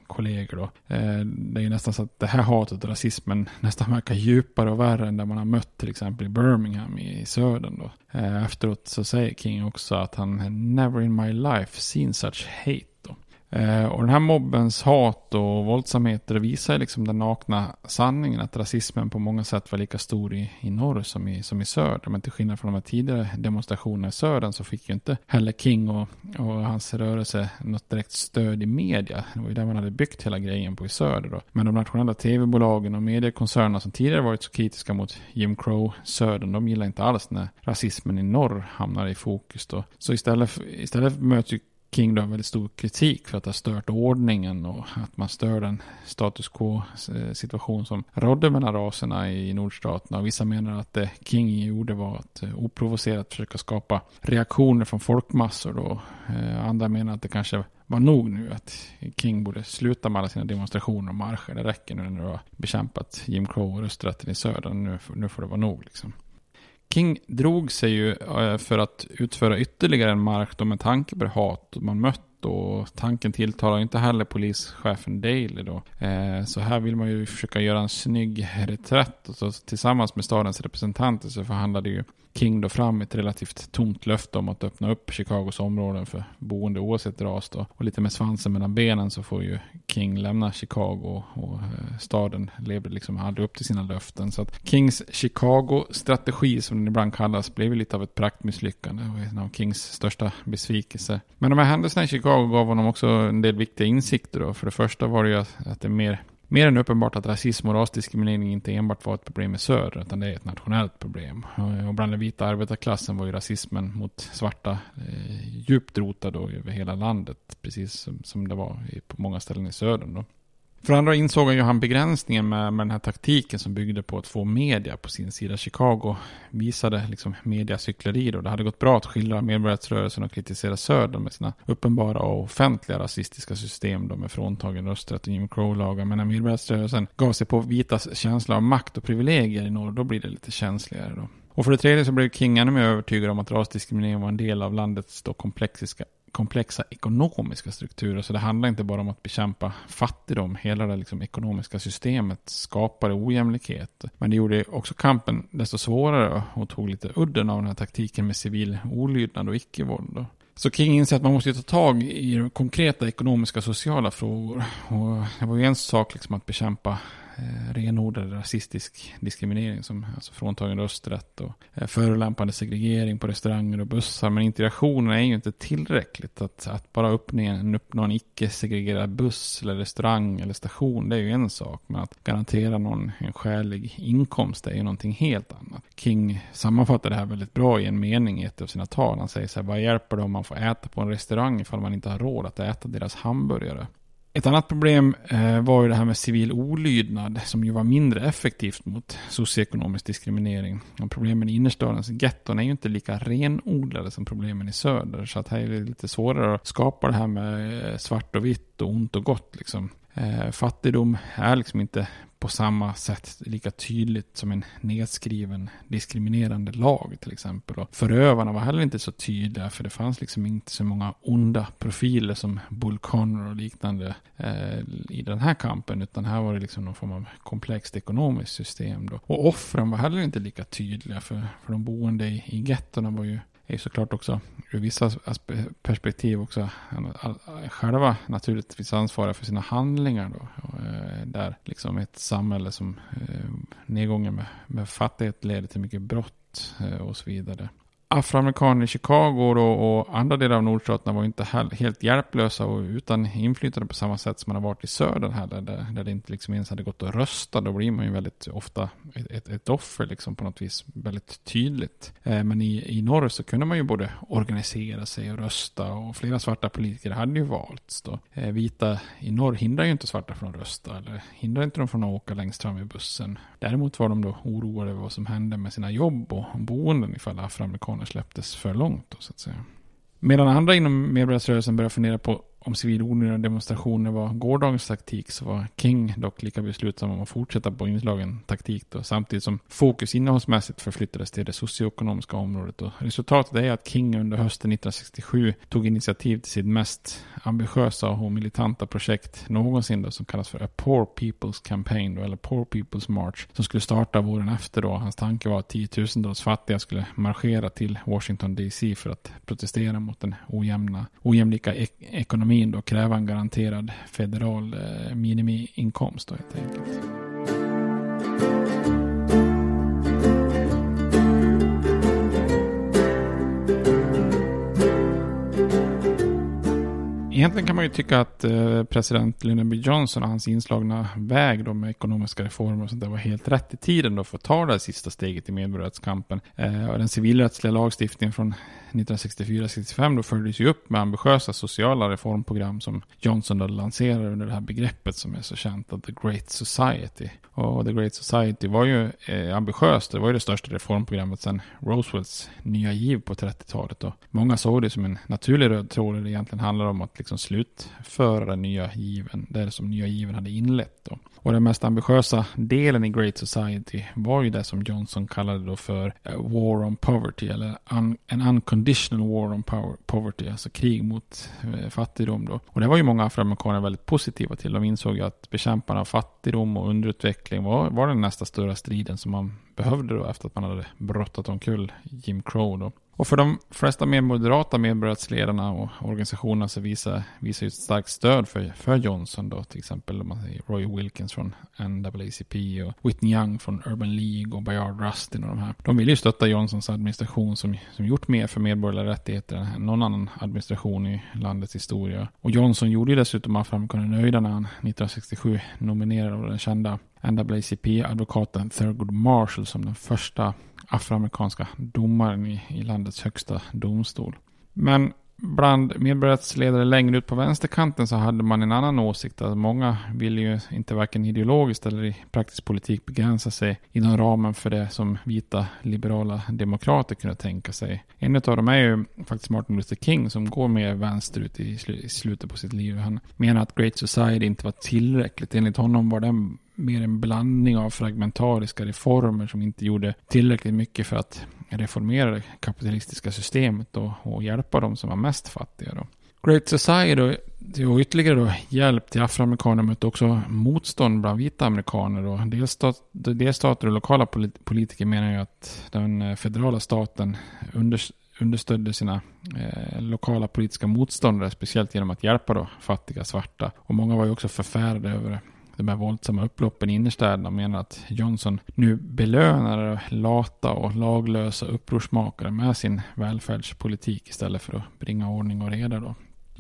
kollegor. Då. Eh, det är ju nästan så att det här hatet och rasismen nästan verkar djupare och värre än det man har mött till exempel i Birmingham i södern. Då. Eh, efteråt så säger King också att han never in my life seen such hate. Eh, Eh, och den här mobbens hat och våldsamheter visar liksom den nakna sanningen att rasismen på många sätt var lika stor i, i norr som i, som i söder. Men till skillnad från de här tidigare demonstrationerna i södern så fick ju inte heller King och, och hans rörelse något direkt stöd i media. Det var ju där man hade byggt hela grejen på i söder då. Men de nationella tv-bolagen och mediekoncernerna som tidigare varit så kritiska mot Jim Crow-södern, de gillar inte alls när rasismen i norr hamnar i fokus då. Så istället, istället möts ju King då har väldigt stor kritik för att ha stört ordningen och att man stör den status quo eh, situation som rådde mellan raserna i nordstaterna. vissa menar att det King gjorde var att eh, oprovocerat försöka skapa reaktioner från folkmassor då. Eh, andra menar att det kanske var nog nu att King borde sluta med alla sina demonstrationer och marscher. Det räcker nu när du har bekämpat Jim Crow och rösträtten i södern. Nu, nu får det vara nog liksom. King drog sig ju eh, för att utföra ytterligare en mark då med tanke på det hat man mött och tanken tilltalar inte heller polischefen Daley då. Eh, så här vill man ju försöka göra en snygg reträtt och så tillsammans med stadens representanter så förhandlade ju King då fram ett relativt tomt löfte om att öppna upp Chicagos områden för boende oavsett ras då. Och lite med svansen mellan benen så får ju King lämna Chicago och eh, staden lever liksom aldrig upp till sina löften. Så att Kings Chicago-strategi som den ibland kallas blev lite av ett praktmisslyckande och en av Kings största besvikelser. Men de här händelserna i Chicago gav honom också en del viktiga insikter då. För det första var det ju att, att det är mer Mer än uppenbart att rasism och rasdiskriminering inte enbart var ett problem i söder, utan det är ett nationellt problem. Och bland den vita arbetarklassen var ju rasismen mot svarta eh, djupt rotad över hela landet, precis som, som det var på många ställen i södern. Då. För andra insåg ju han begränsningen med, med den här taktiken som byggde på att få media på sin sida. Chicago visade liksom mediacykleri och Det hade gått bra att skildra medborgarrättsrörelsen och kritisera Södern med sina uppenbara och offentliga rasistiska system då med fråntagen rösträtt och Jim Crow-lagar. Men när medborgarrättsrörelsen gav sig på vitas känsla av makt och privilegier i norr, då blir det lite känsligare då. Och för det tredje så blev King ännu mer övertygad om att rasdiskriminering var en del av landets då komplexiska komplexa ekonomiska strukturer. Så det handlar inte bara om att bekämpa fattigdom. Hela det liksom ekonomiska systemet skapar ojämlikhet. Men det gjorde också kampen desto svårare och tog lite udden av den här taktiken med civil olydnad och icke-våld. Så King inser att man måste ta tag i konkreta ekonomiska och sociala frågor. Och det var ju en sak liksom att bekämpa Eh, renodlad rasistisk diskriminering som alltså fråntagen rösträtt och eh, förolämpande segregering på restauranger och bussar. Men integrationen är ju inte tillräckligt. Att, att bara uppnå en, uppnå en icke-segregerad buss eller restaurang eller station det är ju en sak. Men att garantera någon en skälig inkomst är ju någonting helt annat. King sammanfattar det här väldigt bra i en mening i ett av sina tal. Han säger så här, vad hjälper det om man får äta på en restaurang ifall man inte har råd att äta deras hamburgare? Ett annat problem eh, var ju det här med civil olydnad som ju var mindre effektivt mot socioekonomisk diskriminering. Och problemen i innerstadens getton är ju inte lika renodlade som problemen i söder. Så att här är det lite svårare att skapa det här med eh, svart och vitt och ont och gott liksom. Eh, fattigdom är liksom inte på samma sätt lika tydligt som en nedskriven diskriminerande lag till exempel. Och förövarna var heller inte så tydliga för det fanns liksom inte så många onda profiler som Bull Connor och liknande eh, i den här kampen utan här var det liksom någon form av komplext ekonomiskt system. Då. Och offren var heller inte lika tydliga för, för de boende i, i gettorna var ju är såklart också ur vissa perspektiv också själva naturligtvis ansvariga för sina handlingar då. Eh, där liksom ett samhälle som eh, nedgången med, med fattighet leder till mycket brott eh, och så vidare afroamerikaner i Chicago och, och, andra delar av nordstaterna var inte helt hjälplösa och utan inflytande på samma sätt som man har varit i södern heller, där, där det inte liksom ens hade gått att rösta. Då blir man ju väldigt ofta ett, ett, ett offer liksom på något vis väldigt tydligt. Eh, men i, i norr så kunde man ju både organisera sig och rösta och flera svarta politiker hade ju valts. Då. Eh, vita i norr hindrar ju inte svarta från att rösta eller hindrar inte dem från att åka längst fram i bussen. Däremot var de då oroade över vad som hände med sina jobb och boenden ifall afroamerikaner släpptes för långt. Då, så att säga. Medan andra inom medborgarrörelsen började fundera på om civilolydnad demonstrationer var gårdagens taktik så var King dock lika beslutsam om att fortsätta på inslagen taktik då, samtidigt som fokus innehållsmässigt förflyttades till det socioekonomiska området. Och resultatet är att King under hösten 1967 tog initiativ till sitt mest ambitiösa och militanta projekt någonsin då, som kallas för A Poor People's Campaign då, eller Poor People's March som skulle starta våren efter då. Hans tanke var att tiotusentals fattiga skulle marschera till Washington DC för att protestera mot den ojämna, ojämlika ek ekonomin ekonomin då kräva en garanterad federal eh, minimiinkomst då helt enkelt. Egentligen kan man ju tycka att eh, president Lyndon B Johnson och hans inslagna väg då med ekonomiska reformer och sånt där var helt rätt i tiden då för att ta det här sista steget i medborgarrättskampen. Eh, och den civilrättsliga lagstiftningen från 1964-65 då följdes ju upp med ambitiösa sociala reformprogram som Johnson då lanserade under det här begreppet som är så känt, The Great Society. Och The Great Society var ju eh, ambitiöst, det var ju det största reformprogrammet sedan Roosevelts nya giv på 30-talet. Och många såg det som en naturlig röd tråd, det egentligen handlar om att liksom slutföra den nya given, det som nya given hade inlett. Då. Och den mest ambitiösa delen i Great Society var ju det som Johnson kallade då för eh, War on Poverty, eller un, en unconditional war on power, poverty, alltså krig mot eh, fattigdom då. Och det var ju många afroamerikaner väldigt positiva till. De insåg ju att bekämparna av fattigdom och underutveckling var, var den nästa stora striden som man behövde då efter att man hade brottat omkull Jim Crow då. Och för de flesta mer moderata medborgarrättsledarna och organisationerna så visar, visar ju ett starkt stöd för, för Johnson då. Till exempel om man säger Roy Wilkins från NAACP och Whitney Young från Urban League och Bayard Rustin och de här. De vill ju stötta Johnsons administration som, som gjort mer för medborgerliga rättigheter än någon annan administration i landets historia. Och Johnson gjorde ju dessutom att han kunde nöjda när han 1967 nominerade den kända NAACP-advokaten Thurgood Marshall som den första afroamerikanska domaren i, i landets högsta domstol. Men bland medborgarrättsledare längre ut på vänsterkanten så hade man en annan åsikt. Att många ville ju inte varken ideologiskt eller i praktisk politik begränsa sig inom ramen för det som vita liberala demokrater kunde tänka sig. En av dem är ju faktiskt Martin Luther King som går mer vänsterut i, i slutet på sitt liv. Han menar att Great Society inte var tillräckligt. Enligt honom var den mer en blandning av fragmentariska reformer som inte gjorde tillräckligt mycket för att reformera det kapitalistiska systemet och, och hjälpa de som var mest fattiga. Då. Great Society och ytterligare då hjälp till afroamerikaner mötte också motstånd bland vita amerikaner. Då. Delstat, delstater och lokala politiker menar ju att den eh, federala staten under, understödde sina eh, lokala politiska motståndare, speciellt genom att hjälpa då fattiga svarta. Och många var ju också förfärade över de här våldsamma upploppen i innerstäderna och menar att Johnson nu belönar lata och laglösa upprorsmakare med sin välfärdspolitik istället för att bringa ordning och reda då.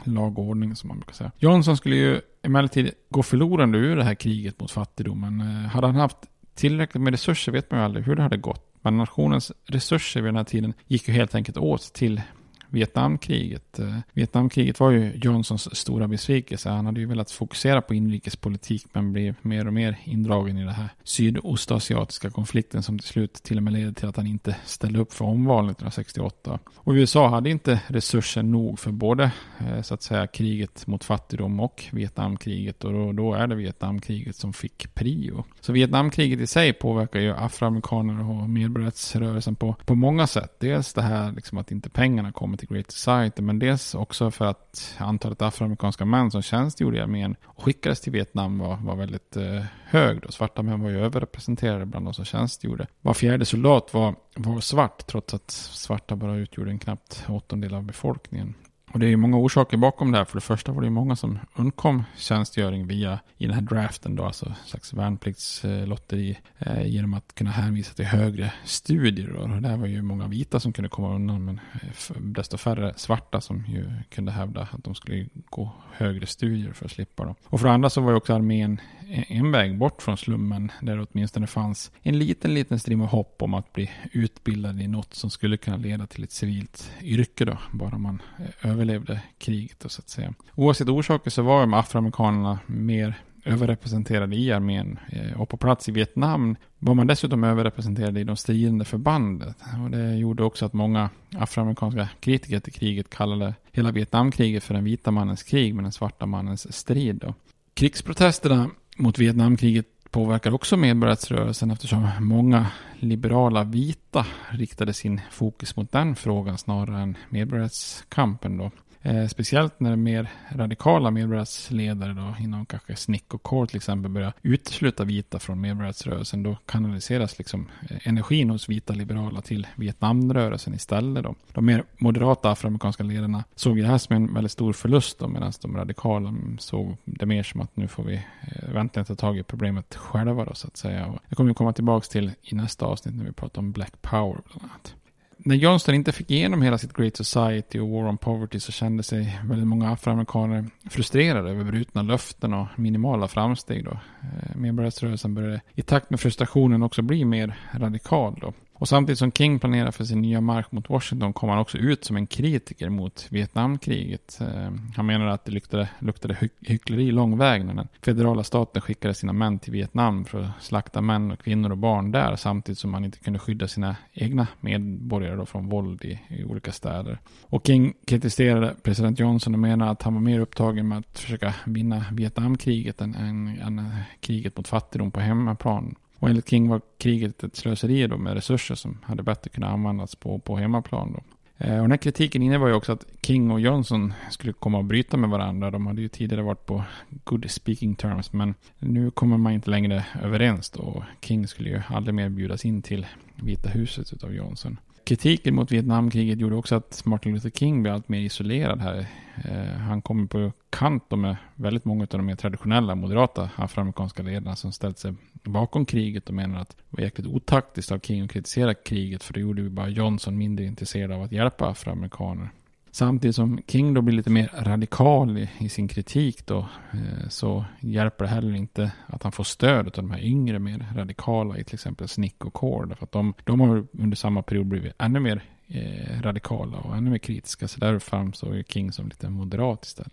Lag och ordning som man brukar säga. Johnson skulle ju emellertid gå förlorande ur det här kriget mot fattigdomen. Eh, hade han haft tillräckligt med resurser vet man ju aldrig hur det hade gått. Men nationens resurser vid den här tiden gick ju helt enkelt åt till Vietnamkriget. Eh, Vietnamkriget var ju Johnsons stora besvikelse. Han hade ju velat fokusera på inrikespolitik men blev mer och mer indragen i den här sydostasiatiska konflikten som till slut till och med ledde till att han inte ställde upp för omvalet 1968. Och USA hade inte resurser nog för både eh, så att säga kriget mot fattigdom och Vietnamkriget och då, då är det Vietnamkriget som fick prio. Så Vietnamkriget i sig påverkar ju afroamerikaner och medborgarrättsrörelsen på, på många sätt. Dels det här liksom att inte pengarna kommer till Great Society, men dels också för att antalet afroamerikanska män som tjänstgjorde i armén och skickades till Vietnam var, var väldigt eh, hög. Då. Svarta män var ju överrepresenterade bland de som tjänstgjorde. Var fjärde soldat var, var svart, trots att svarta bara utgjorde en knappt åttondel av befolkningen. Och det är ju många orsaker bakom det här. För det första var det ju många som undkom tjänstgöring via i den här draften då, alltså slags värnpliktslotteri eh, genom att kunna hänvisa till högre studier. Då. Och det var ju många vita som kunde komma undan, men eh, desto färre svarta som ju kunde hävda att de skulle gå högre studier för att slippa. Då. Och för det andra så var ju också armén en väg bort från slummen där det åtminstone fanns en liten, liten strimma hopp om att bli utbildad i något som skulle kunna leda till ett civilt yrke då, bara man eh, överlevde kriget då, så att säga. Oavsett orsaker så var de afroamerikanerna mer överrepresenterade i armén. Eh, och på plats i Vietnam var man dessutom överrepresenterad i de stridande förbanden. Och det gjorde också att många afroamerikanska kritiker till kriget kallade hela Vietnamkriget för den vita mannens krig med den svarta mannens strid. Då. Krigsprotesterna mot Vietnamkriget påverkar också medborgarrättsrörelsen eftersom många liberala vita riktade sin fokus mot den frågan snarare än medborgarrättskampen. Då. Eh, speciellt när mer radikala medborgarrättsledare då, inom kanske Snick och Core till exempel börjar utesluta vita från medborgarrättsrörelsen. Då kanaliseras liksom eh, energin hos vita liberala till Vietnamrörelsen istället. Då. De mer moderata afroamerikanska ledarna såg det här som en väldigt stor förlust medan de radikala mm, såg det mer som att nu får vi eh, äntligen ta tag i problemet själva då, så att säga. Och det kommer vi komma tillbaka till i nästa avsnitt när vi pratar om Black Power bland annat när Johnston inte fick igenom hela sitt Great Society och War on Poverty så kände sig väldigt många afroamerikaner frustrerade över brutna löften och minimala framsteg. Då. Eh, Medborgarrättsrörelsen började i takt med frustrationen också bli mer radikal. Då. Och samtidigt som King planerar för sin nya mark mot Washington kom han också ut som en kritiker mot Vietnamkriget. Eh, han menar att det luktade, luktade hy hyckleri lång väg när den federala staten skickade sina män till Vietnam för att slakta män och kvinnor och barn där samtidigt som man inte kunde skydda sina egna medborgare från våld i, i olika städer. Och King kritiserade president Johnson och menade att han var mer upptagen med att försöka vinna Vietnamkriget än, än, än kriget mot fattigdom på hemmaplan. Och enligt King var kriget ett slöseri då med resurser som hade bättre kunnat användas på, på hemmaplan. Då. Eh, och den här kritiken innebar ju också att King och Johnson skulle komma och bryta med varandra. De hade ju tidigare varit på good speaking terms, men nu kommer man inte längre överens då. King skulle ju aldrig mer bjudas in till Vita huset av Johnson. Kritiken mot Vietnamkriget gjorde också att Martin Luther King blev allt mer isolerad här. Eh, han kommer på kant med väldigt många av de mer traditionella moderata afroamerikanska ledarna som ställt sig bakom kriget och menar att det var jäkligt otaktiskt av King att kritisera kriget för det gjorde ju bara Johnson mindre intresserad av att hjälpa afroamerikaner. Samtidigt som King då blir lite mer radikal i, i sin kritik då eh, så hjälper det heller inte att han får stöd av de här yngre mer radikala i till exempel Snick och Core. Därför att de, de har under samma period blivit ännu mer eh, radikala och ännu mer kritiska. Så där framstår King som lite moderat istället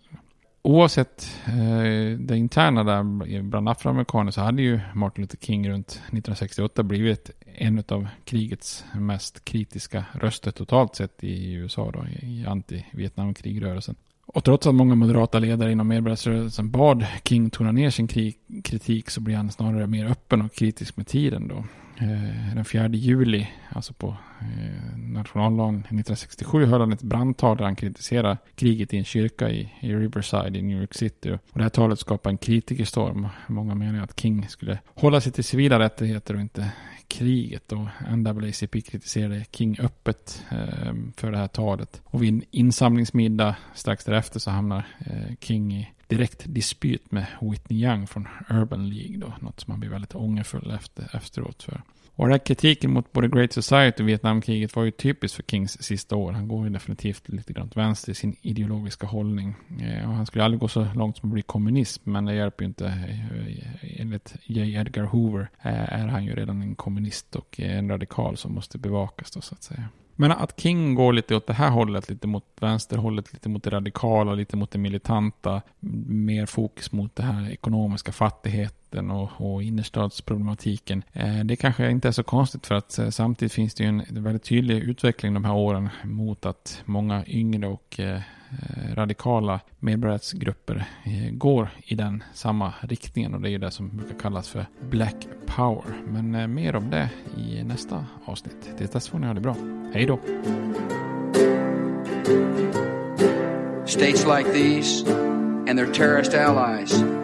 oavsett eh, det interna där bland afroamerikaner så hade ju Martin Luther King runt 1968 blivit en av krigets mest kritiska röster totalt sett i USA då, i anti-Vietnamkrigrörelsen. Och trots att många moderata ledare inom medborgarrörelsen bad King tona ner sin kritik så blir han snarare mer öppen och kritisk med tiden då. Eh, den 4 juli, alltså på eh, nationaldagen 1967, höll han ett brandtal där han kritiserade kriget i en kyrka i, Riverside i New York City. Och det här talet skapade en kritikerstorm. Många menar att King skulle hålla sig till civila rättigheter och inte kriget. Och NAACP kritiserade King öppet eh, för det här talet. Och vid en insamlingsmiddag strax därefter så hamnar King i direkt dispyt med Whitney Young från Urban League då. Något som han blir väldigt ångerfull efter, efteråt för. Och den här kritiken mot både Great Society och Vietnamkriget var ju typiskt för Kings sista år. Han går ju definitivt lite grann vänster i sin ideologiska hållning. Eh, och han skulle aldrig gå så långt som att bli kommunist, men det hjälper ju inte. Eh, enligt J. Edgar Hoover eh, är han ju redan en kommunist och en radikal som måste bevakas då så att säga. Men att King går lite åt det här hållet, lite mot vänsterhållet, lite mot det radikala, lite mot det militanta, mer fokus mot det här ekonomiska fattigheten och, och innerstadsproblematiken. Eh, det kanske inte är så konstigt för att eh, samtidigt finns det ju en väldigt tydlig utveckling de här åren mot att många yngre och eh, eh, radikala medborgarrättsgrupper eh, går i den samma riktningen och det är ju det som brukar kallas för Black Power. Men eh, mer om det i nästa avsnitt. Tills dess får ni ha det bra. Hej då! States like these and their terrorist allies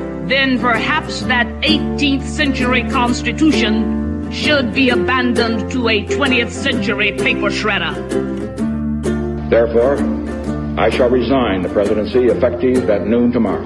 then perhaps that 18th century Constitution should be abandoned to a 20th century paper shredder. Therefore, I shall resign the presidency effective at noon tomorrow.